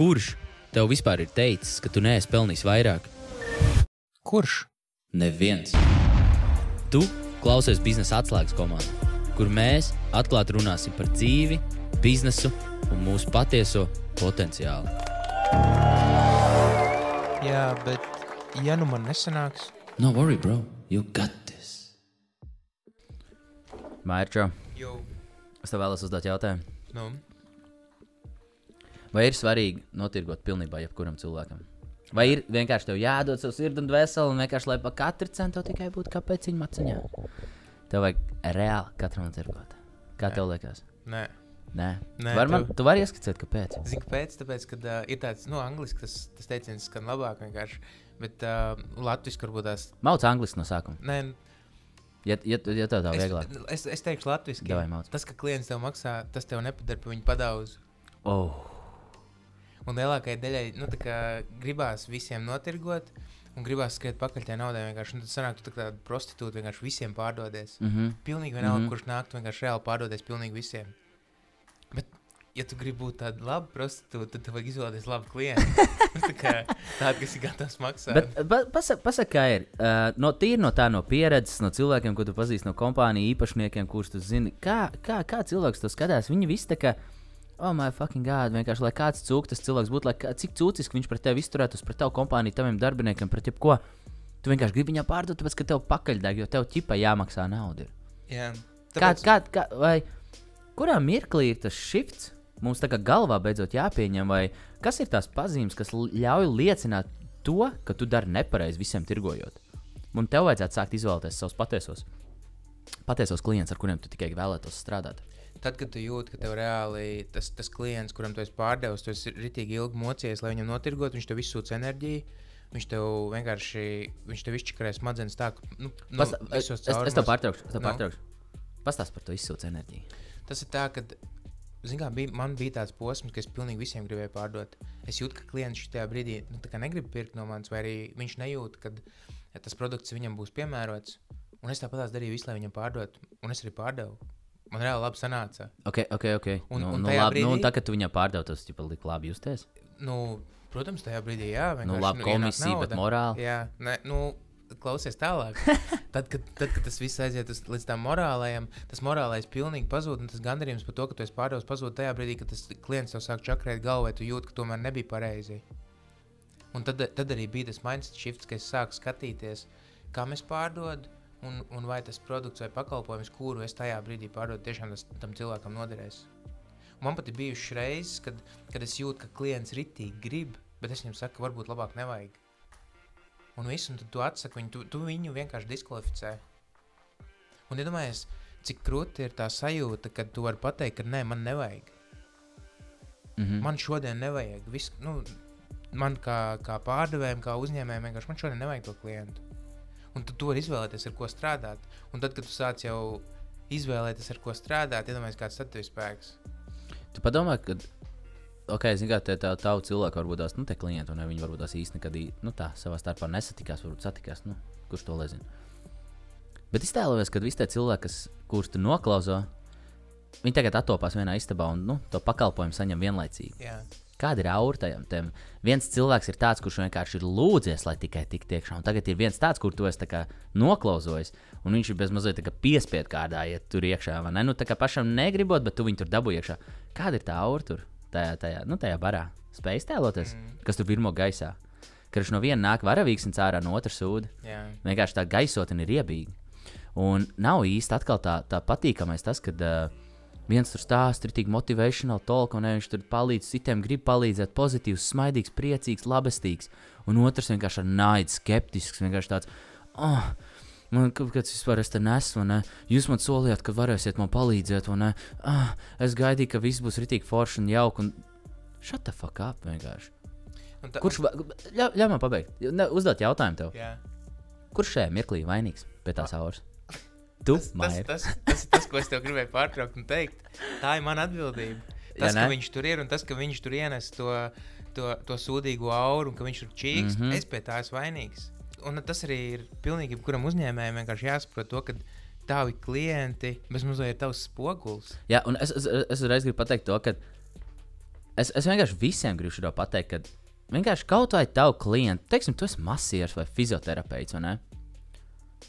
Kurš tev vispār ir teicis, ka tu neesi pelnījis vairāk? Kurš? Neviens. Tu klausies biznesa atslēgas komandā, kur mēs atklāti runāsim par dzīvi, biznesu un mūsu patieso potenciālu. Jā, bet ja nu man nesanāks, No worry, bro. You got this. Jau es tev vēlos uzdot jautājumu. nu, Vai ir svarīgi notirgot pilnībā jebkuram cilvēkam? Vai ir vienkārši tev jādod savu sirdi un dvēseli, un vienkārši lai pa katru centu tikai būtu kā pēciņa maciņā? Tev vajag reāli katram notirgot. Kā tev liekas? nē. Nē, Nē, var man, tev- tu vari ieskicēt, kāpēc. Zinu, kāpēc? Tāpēc, ka uh, ir tāds, nu, angļuiski tas, tas teiciens skan labāk vienkārši, bet uh, latviešu varbūt tās, Mauc angliski no sākuma. nē, Ja, ja, tu- ja tev tā vieglāk. es, es, es teikšu latviešu. Tas, ka klients tev maksā, tas tev nepadara par viņu padauzu. Oh, Un lielākajai daļai nu, kā gribās visiem notirgot, un gribās skriet pakaļ tajā naudai. Vienkārši nu, tad sanāk, tu tā kā prostitūta vienkārši visiem pārdodies. mm -hmm. Pilnīgi vienalga, mm. -hmm. kurš nāk, vienkārši reāli pārdodies pilnīgi visiem. Bet, ja tu gribi būt tāda laba prostitūta, tad tev vajag izvēlēties labu klientu. tā kā tādu, kas ir gatavs maksāt. Bet pa, pasak, pasak, kā ir. Uh, no tīri no tā, no pieredzes, no cilvēkiem, ko tu pazīsti, no kompāniju īpašniekiem, kurus tu zini, kā, kā, kā cilvēks to skatās. Viņi visi tā kā, oh, my fucking god, vienkārši, lai kāds cūks tas cilvēks būtu, lai kā, cik cūciski viņš pret tevi izturētos, pret tavu kompāniju, taviem darbiniekiem, pret jebko. Tu vienkārši gribi viņam pārdot, tāpēc, ka tev pakaļdeg, jo tev ķipa jāmaksā nauda. Jā, Kā, tāpēc, kā, kā, vai kurā mirklī ir tas shifts? Mums tā kā galvā beidzot jāpieņem, vai kas ir tās pazīmes, kas ļauj liecināt to, ka tu dari nepareizi visiem tirgojot. Un tev vajadzētu sākt izvēlēties savus patiesos, patiesos klientus, ar kuriem tu tikai vēlētos strādāt. Tad, kad tu jūti, ka tev reāli tas, tas klients, kuram tu esi pārdevis, tu esi ritīgi ilgi mocies, lai viņam notirgot, viņš tev izsūta enerģiju. Viņš tev vienkārši, viņš tev izčakarē smadzenes tā, ka, nu, nu Pasta, es, es, tev pārtraukšu, es tev Nu. pārtraukšu. Pastāst par to izsūtu enerģiju. Tas ir tā, ka kā, bija, man bija tāds posms, ka es pilnīgi visiem gribēju pārdot. Es jūtu, ka klients šajā brīdī nu, tā kā negrib pirkt no manis, vai arī viņš nejūt, ka ja tas produkts viņam būs piemērots. Un es tāpat darīju visu, lai viņam pārdotu, un es arī pārdevu. Man reāli labi sanāca. Ok, ok, ok. Un- nu, un nu, labi, nu, brīdī- tā, kad tu viņam pārdevi, tas jau lika labi justies. Nu, protams, tajā brīdī, jā, Nu, vienkārši, labi, ienāk komisija, bet morāli. Jā, ne, nu, klausies tālāk. Tad, kad, tad, kad tas viss aiziet uz, līdz tam morālajam, tas morālais pilnīgi pazūd. un Tas gandarījums par to, ka tu esi pārdevis, pazūd tajā brīdī, kad tas klients tev sāk čakrēt galvā, tu jūti, ka tomēr nebija pareizi. Un tad, tad arī bija tas mindset shifts, ka es sāku skatīties, kā mēs pārdodam. Un, un vai tas produkts vai pakalpojums, kuru es tajā brīdī pārdodu, tiešām tas, tam cilvēkam noderēs. Un man pat ir bijušas reizes, kad, kad es jūtu, ka klients ritīgi grib, bet es viņam saku, varbūt labāk nevajag. Un viss, un tad tu atsaki viņu, tu, tu viņu vienkārši diskvalificē. Un iedomājies, cik krūti ir tā sajūta, kad tu vari pateikt, ka nē, man nevajag. Mhm. Man šodien nevajag. Viss, nu, man kā, kā pārdevējiem, kā uzņēmējiem, vienkārši man šodien nevajag to klientu. Un tu vari izvēlēties, ar ko strādāt. Un tad, kad tu sāc jau izvēlēties, ar ko strādāt, iedomājies, kāds ir spēks. Tu padomā, ka, ok, zini, kā tā, tavu cilvēku varbūt tās, nu, te klienti, un viņi varbūt tās īsti nekad, nu, tā savā starpā nesatikās, varbūt satikās, nu, kurš to nezina. Bet iztēlojies, ka visi tie cilvēki, kas, kurus tu noklauso, viņi tagad atopās vienā istabā un, nu, to pakalpojumu saņem vienlaicīgi. Jā. Kāda ir aura tajam? Tiem? Viens cilvēks ir tāds, kurš vienkārši ir lūdzies, lai tikai tiktu iekšā. Un tagad ir viens tāds, kur tu esi tā kā noklausojis, un viņš ir bez mazliet tā kā piespiedu kārdā, ja tur iekšā. vai Ne? Nu, tā kā pašam negribot, bet tu viņu tur dabūji iekšā. Kāda ir tā aura tur, tajā, tajā, nu, tajā barā? Spēj tēloties, mm. kas tur pirmo gaisā. Viņš no viena nāk varavīgs un cārā no otras sūda. Jā. Vienkārši tā gaisotne ir iebīga. Un nav īsti atkal tā, tā patīkamais tas, kad uh, viens tur stāsta, ir tik motivational talk, un ne, viņš tur palīdz citiem, grib palīdzēt, pozitīvs, smaidīgs, priecīgs, labestīgs. Un otrs vienkārši ar naidu, skeptisks, vienkārši tāds. Oh, Man kaut kas vispār es te nesu, un ne? jūs man solījāt, ka varēsiet man palīdzēt, un ah, es gaidīju, ka viss būs ritīgi forši un jauki. Un... Shut the fuck up vienkārši. Un ta- Kurš ļauj, ļauj man pabeigt? Uzdot jautājumu tev. Jā. Kurš šajā mirklī vainīgs pie tās auras? Tu, Tas, tas, Maija. tas, tas ir tas, ko es tev gribēju pārtraukt un teikt. Tā ir mana atbildība. Ja Tas, ne? ka viņš tur ir un tas, ka viņš tur ienes to, to, to sūdīgo auru un ka viņš tur čīks, mm. -hmm. es pie tā esmu vainīgs. Un tas arī ir pilnīgi jebkuram uzņēmējam vienkārši jāsaprot to, ka tavi klienti bez mazliet ir tavs spogulis. Jā, un es, es, es uzreiz gribu pateikt to, ka es, es vienkārši visiem gribu šo pateikt, ka vienkārši kaut vai tavu klientu, teiksim, tu esi masieris vai fizioterapeits, vai ne?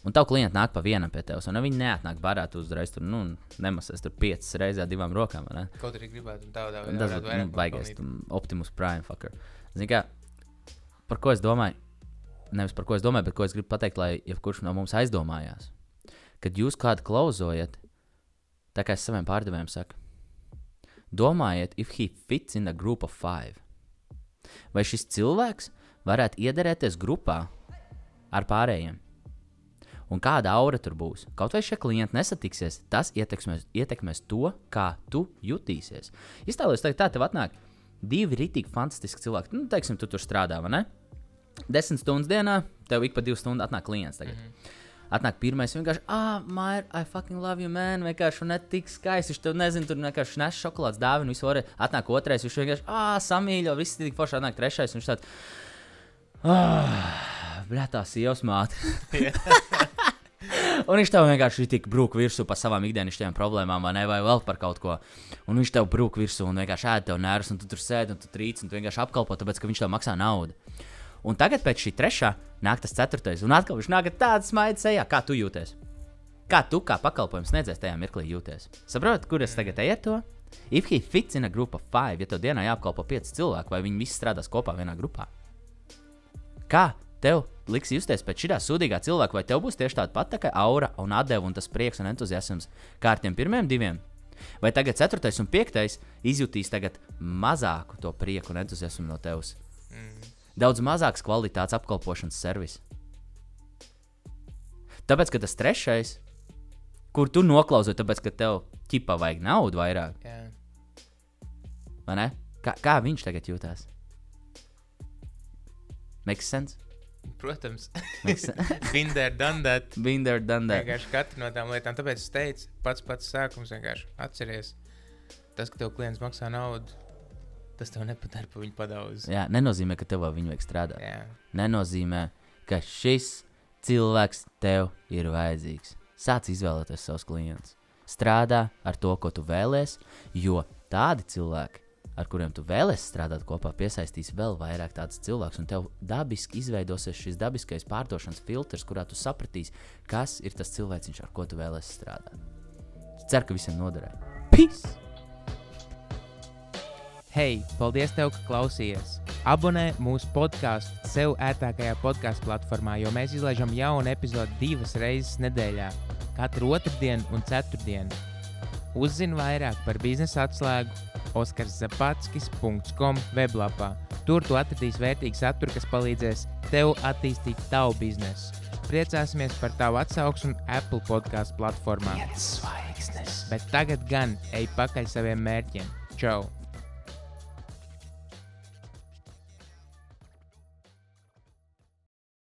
Un tavu klientu nāk pa vienam pie tevis, un viņi neatnāk barāt uzreiz tur, nu, nemasēs tur piecas reizes ar divām rokām, ne? Kaut arī gribētu ir nu, vairāk baigais, papelnīt. tam Optimus Prime fucker. Zini, kā, par ko es domāju? Nevis par ko es domāju, bet ko es gribu pateikt, lai jebkurš no mums aizdomājās. Kad jūs kādu klauzojat, tā kā es saviem pārdevējiem saku, domājiet, if he fits in a group of five. Vai šis cilvēks varētu iederēties grupā ar pārējiem? Un kāda aura tur būs? Kaut vai šie klienti nesatiksies, tas ietekmēs, ietekmēs to, kā tu jutīsies. Iztēloties, tā tev atnāk divi rītīgi fantastiski cilvēki. Nu, teiksim, tu tur strādā, vai ne? Desmit stundas dienā, tev ik pa divu stundu atnāk klients. Tagad. Mm -hmm. Atnāk pirmais, vienkārši, ah, Maija, I fucking love you, man. Vienkārši ne tik skaisti. Viņš tev nezina, tur vienkārši nes šokolādes dāvinu, visu varēja. Atnāk otrais, viņš vienkārši, ah, samīļo, viss tik forši. Atnāk trešais, viņš tāds, ah, bļā, sievas māte. Un viņš tev vienkārši tik brūk virsū par savām ikdienišķajām problēmām, vai ne, vai vēl par kaut ko. Un viņš tev brūk virsū un vienkārši ēd tev nervus, un tu tur sēdi un tu trīc, un tu vienkārši apkalpo, tāpēc ka viņš tev maksā naudu. Un tagad pēc šī trešā nāk tas ceturtais, un atkal viņš nāk ar tādu smaidu sejā, kā tu jūties. Kā tu kā pakalpojums sniedzējs tajā mirklī jūties? Saprotat, kur es tagad eju ar to? If he fits in a group of five, ja tev dienā jāapkalpo pieci cilvēki, vai viņi visi strādās kopā vienā grupā? Kā tev liks justies pēc šī sūdīgā cilvēka, vai tev būs tieši tāda pati tā aura un atdeve un tas prieks un entuziasms kā ar tiem pirmiem diviem? Vai tagad ceturtais un piektais izjutīs tagad mazāku to prieku un entuziasmu no tevis? Daudz mazāks kvalitātes apkalpošanas servis. Tāpēc, ka tas trešais, kur tu noklausies, tāpēc, ka tev ķipā vajag naudu vairāk, Jā. vai ne? Kā, kā viņš tagad jūtas? Makes sense? Protams. Binder, done that. Been there, done that. Vienkārši katra no tām lietām. Tāpēc es teicu, pats pats sākums vienkārši atceries. Tas, ka tev klients maksā naudu, tas tev nepadara pa viņu padaudz. Jā, nenozīmē, ka tev viņa vajag strādāt. Jā. Nenozīmē, ka šis cilvēks tev ir vajadzīgs. Sāc izvēlēties savus klientus. Strādā ar to, ko tu vēlēsies, jo tādi cilvēki, ar kuriem tu vēlēsies strādāt kopā, piesaistīs vēl vairāk tādus cilvēkus, un tev dabiski izveidosies šis dabiskais pārdošanas filtrs, kurā tu sapratīsi, kas ir tas cilvēks, ar ko tu vēlēsies strādāt. Ceru, ka visiem noderēja. Peace! Hei, paldies, tev, ka klausījies! Abonē mūsu podkāstu sev ērtākajā podkāstu platformā, jo mēs izlaižam jaunu epizodi divas reizes nedēļā, katru otrdienu un ceturtdienu. Uzzini vairāk par biznesa atslēgu oskarszapatskis.com weblapā. Tur tu atradīsi vērtīgu saturu, kas palīdzēs tev attīstīt tavu biznesu. Priecāsimies par tavu atsauksmi Apple podkāstu platformā. Bet tagad gan ej pakaļ saviem mērķiem. Čau!